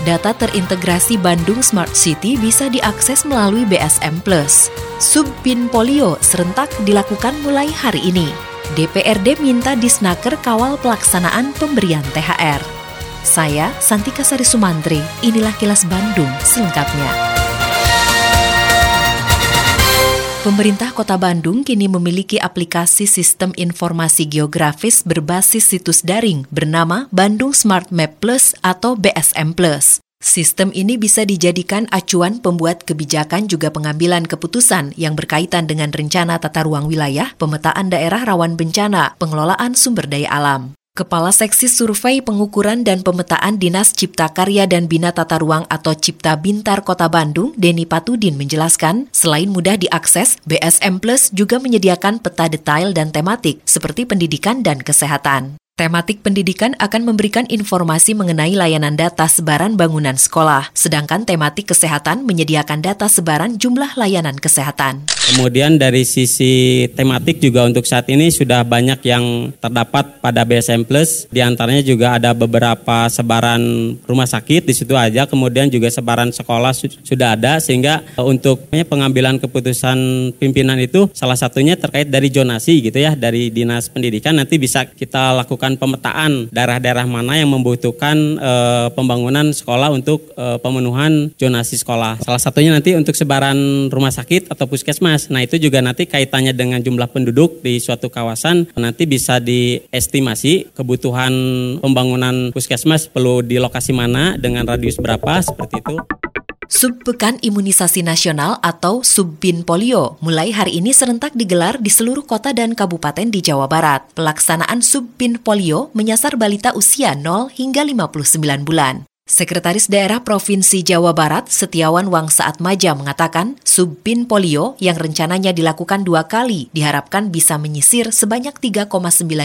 Data terintegrasi Bandung Smart City bisa diakses melalui BSM Plus. Subbin polio serentak dilakukan mulai hari ini. DPRD minta Disnaker kawal pelaksanaan pemberian THR. Saya Santika Sari Sumantri, inilah kilas Bandung selengkapnya. Pemerintah Kota Bandung kini memiliki aplikasi sistem informasi geografis berbasis situs daring bernama Bandung Smart Map Plus atau BSM Plus. Sistem ini bisa dijadikan acuan pembuat kebijakan juga pengambilan keputusan yang berkaitan dengan rencana tata ruang wilayah, pemetaan daerah rawan bencana, pengelolaan sumber daya alam. Kepala Seksi Survei Pengukuran dan Pemetaan Dinas Cipta Karya dan Bina Tata Ruang atau Cipta Bintar Kota Bandung, Denny Patudin menjelaskan, selain mudah diakses, BSM Plus juga menyediakan peta detail dan tematik seperti pendidikan dan kesehatan. Tematik pendidikan akan memberikan informasi mengenai layanan data sebaran bangunan sekolah, sedangkan tematik kesehatan menyediakan data sebaran jumlah layanan kesehatan. Kemudian dari sisi tematik juga untuk saat ini sudah banyak yang terdapat pada BSM Plus. Di antaranya juga ada beberapa sebaran rumah sakit di situ aja, kemudian juga sebaran sekolah sudah ada sehingga untuk pengambilan keputusan pimpinan itu salah satunya terkait dari zonasi gitu ya dari Dinas Pendidikan nanti bisa kita lakukan melakukan pemetaan daerah-daerah mana yang membutuhkan e, pembangunan sekolah untuk e, pemenuhan zonasi sekolah. Salah satunya nanti untuk sebaran rumah sakit atau puskesmas. Nah itu juga nanti kaitannya dengan jumlah penduduk di suatu kawasan nanti bisa diestimasi kebutuhan pembangunan puskesmas perlu di lokasi mana dengan radius berapa seperti itu. Subpekan Imunisasi Nasional atau Subbin Polio mulai hari ini serentak digelar di seluruh kota dan kabupaten di Jawa Barat. Pelaksanaan Subbin Polio menyasar balita usia 0 hingga 59 bulan. Sekretaris Daerah Provinsi Jawa Barat, Setiawan Wangsaat Maja mengatakan, Subbin Polio yang rencananya dilakukan dua kali diharapkan bisa menyisir sebanyak 3,9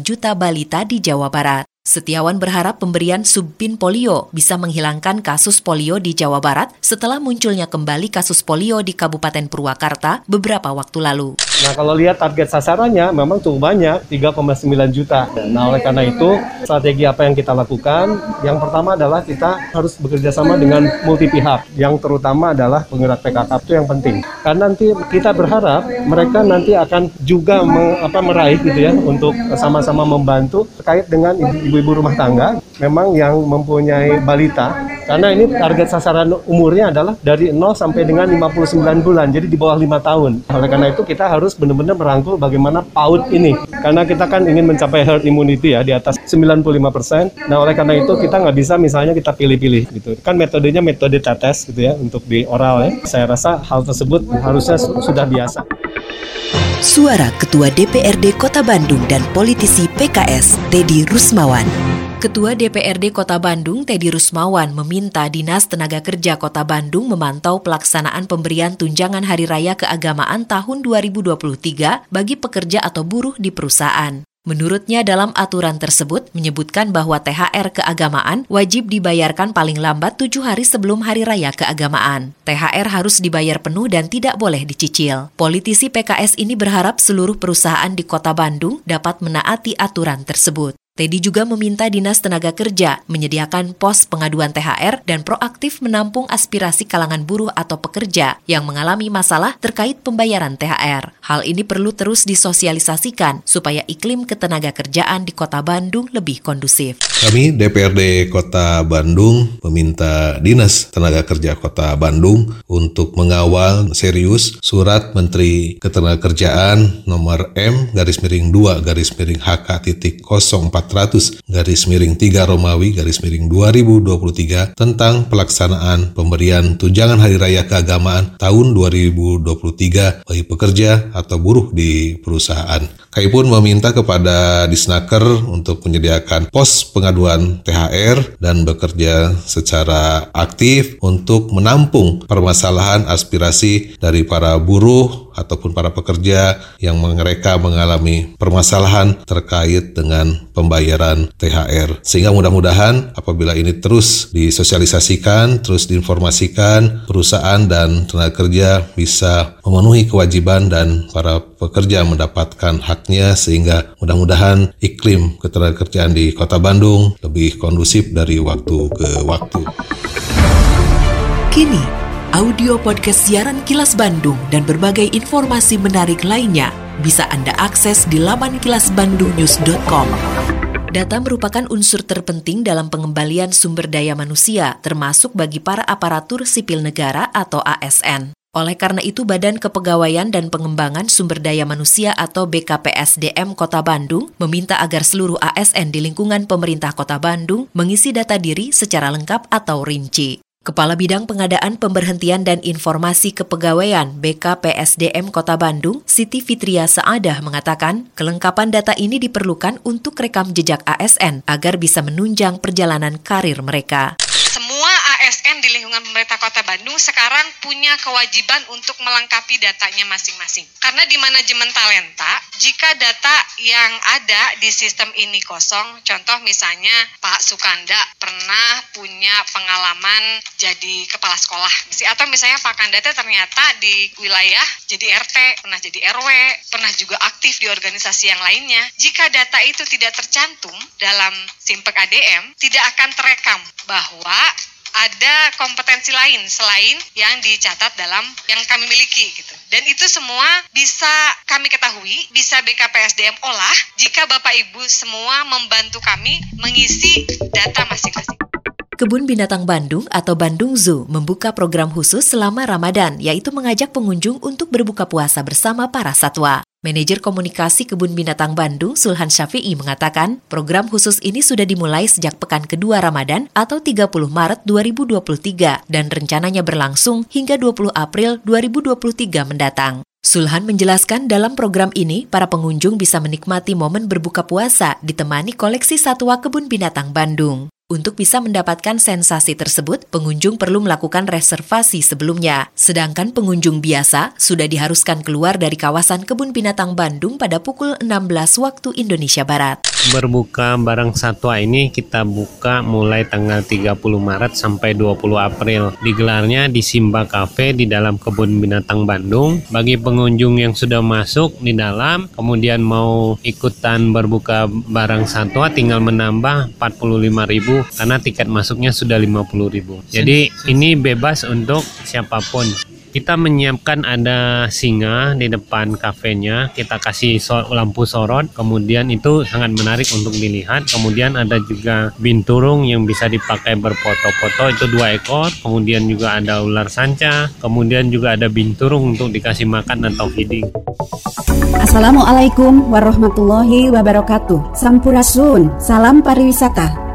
juta balita di Jawa Barat. Setiawan berharap pemberian subbin polio bisa menghilangkan kasus polio di Jawa Barat setelah munculnya kembali kasus polio di Kabupaten Purwakarta beberapa waktu lalu. Nah kalau lihat target sasarannya memang cukup banyak, 3,9 juta. Nah oleh karena itu strategi apa yang kita lakukan? Yang pertama adalah kita harus bekerja sama dengan multi pihak. Yang terutama adalah penggerak PKK itu yang penting. Karena nanti kita berharap mereka nanti akan juga meng, apa, meraih gitu ya untuk sama-sama membantu terkait dengan ibu-ibu rumah tangga memang yang mempunyai balita karena ini target sasaran umurnya adalah dari 0 sampai dengan 59 bulan jadi di bawah 5 tahun. Oleh karena itu kita harus benar-benar merangkul bagaimana PAUD ini. Karena kita kan ingin mencapai herd immunity ya di atas 95% nah oleh karena itu kita nggak bisa misalnya kita pilih-pilih gitu. Kan metodenya metode tetes gitu ya untuk di oral ya. Saya rasa hal tersebut harusnya sudah biasa. Suara Ketua DPRD Kota Bandung dan politisi PKS, Teddy Rusmawan. Ketua DPRD Kota Bandung, Teddy Rusmawan, meminta Dinas Tenaga Kerja Kota Bandung memantau pelaksanaan pemberian tunjangan Hari Raya Keagamaan tahun 2023 bagi pekerja atau buruh di perusahaan. Menurutnya dalam aturan tersebut menyebutkan bahwa THR keagamaan wajib dibayarkan paling lambat tujuh hari sebelum hari raya keagamaan. THR harus dibayar penuh dan tidak boleh dicicil. Politisi PKS ini berharap seluruh perusahaan di kota Bandung dapat menaati aturan tersebut. Teddy juga meminta Dinas Tenaga Kerja menyediakan pos pengaduan THR dan proaktif menampung aspirasi kalangan buruh atau pekerja yang mengalami masalah terkait pembayaran THR. Hal ini perlu terus disosialisasikan supaya iklim ketenaga kerjaan di Kota Bandung lebih kondusif. Kami DPRD Kota Bandung meminta Dinas Tenaga Kerja Kota Bandung untuk mengawal serius surat Menteri Ketenagakerjaan nomor M garis miring 2 garis miring HK titik 04 400 garis miring 3 Romawi garis miring 2023 tentang pelaksanaan pemberian tunjangan hari raya keagamaan tahun 2023 bagi pekerja atau buruh di perusahaan. KAI pun meminta kepada Disnaker untuk menyediakan pos pengaduan THR dan bekerja secara aktif untuk menampung permasalahan aspirasi dari para buruh ataupun para pekerja yang mereka mengalami permasalahan terkait dengan pembayaran THR. Sehingga mudah-mudahan apabila ini terus disosialisasikan, terus diinformasikan, perusahaan dan tenaga kerja bisa memenuhi kewajiban dan para pekerja mendapatkan haknya sehingga mudah-mudahan iklim ketenagakerjaan di Kota Bandung lebih kondusif dari waktu ke waktu. Kini, audio podcast siaran Kilas Bandung dan berbagai informasi menarik lainnya bisa Anda akses di laman kilasbandungnews.com. Data merupakan unsur terpenting dalam pengembalian sumber daya manusia, termasuk bagi para aparatur sipil negara atau ASN. Oleh karena itu, Badan Kepegawaian dan Pengembangan Sumber Daya Manusia atau BKPSDM Kota Bandung meminta agar seluruh ASN di lingkungan pemerintah Kota Bandung mengisi data diri secara lengkap atau rinci. Kepala Bidang Pengadaan Pemberhentian dan Informasi Kepegawaian BKPSDM Kota Bandung, Siti Fitria Saadah mengatakan, kelengkapan data ini diperlukan untuk rekam jejak ASN agar bisa menunjang perjalanan karir mereka. Di lingkungan pemerintah Kota Bandung sekarang punya kewajiban untuk melengkapi datanya masing-masing. Karena di manajemen talenta, jika data yang ada di sistem ini kosong, contoh misalnya Pak Sukanda pernah punya pengalaman jadi kepala sekolah, atau misalnya Pak Kandata ternyata di wilayah jadi RT, pernah jadi RW, pernah juga aktif di organisasi yang lainnya. Jika data itu tidak tercantum dalam Simpek ADM, tidak akan terekam bahwa ada kompetensi lain selain yang dicatat dalam yang kami miliki gitu. Dan itu semua bisa kami ketahui, bisa BKPSDM olah jika Bapak Ibu semua membantu kami mengisi data masing-masing. Kebun Binatang Bandung atau Bandung Zoo membuka program khusus selama Ramadan, yaitu mengajak pengunjung untuk berbuka puasa bersama para satwa. Manajer Komunikasi Kebun Binatang Bandung, Sulhan Syafi'i mengatakan, program khusus ini sudah dimulai sejak pekan kedua Ramadan atau 30 Maret 2023 dan rencananya berlangsung hingga 20 April 2023 mendatang. Sulhan menjelaskan dalam program ini, para pengunjung bisa menikmati momen berbuka puasa ditemani koleksi satwa Kebun Binatang Bandung. Untuk bisa mendapatkan sensasi tersebut, pengunjung perlu melakukan reservasi sebelumnya. Sedangkan pengunjung biasa sudah diharuskan keluar dari kawasan kebun binatang Bandung pada pukul 16 waktu Indonesia Barat. Berbuka barang satwa ini kita buka mulai tanggal 30 Maret sampai 20 April. Digelarnya di Simba Cafe di dalam kebun binatang Bandung. Bagi pengunjung yang sudah masuk di dalam, kemudian mau ikutan berbuka barang satwa tinggal menambah 45.000 karena tiket masuknya sudah 50.000. Jadi ini bebas untuk siapa pun. Kita menyiapkan ada singa di depan kafenya, kita kasih so lampu sorot, kemudian itu sangat menarik untuk dilihat. Kemudian ada juga binturung yang bisa dipakai berfoto-foto, itu dua ekor. Kemudian juga ada ular sanca, kemudian juga ada binturung untuk dikasih makan atau feeding. Assalamualaikum warahmatullahi wabarakatuh. Sampurasun, salam pariwisata.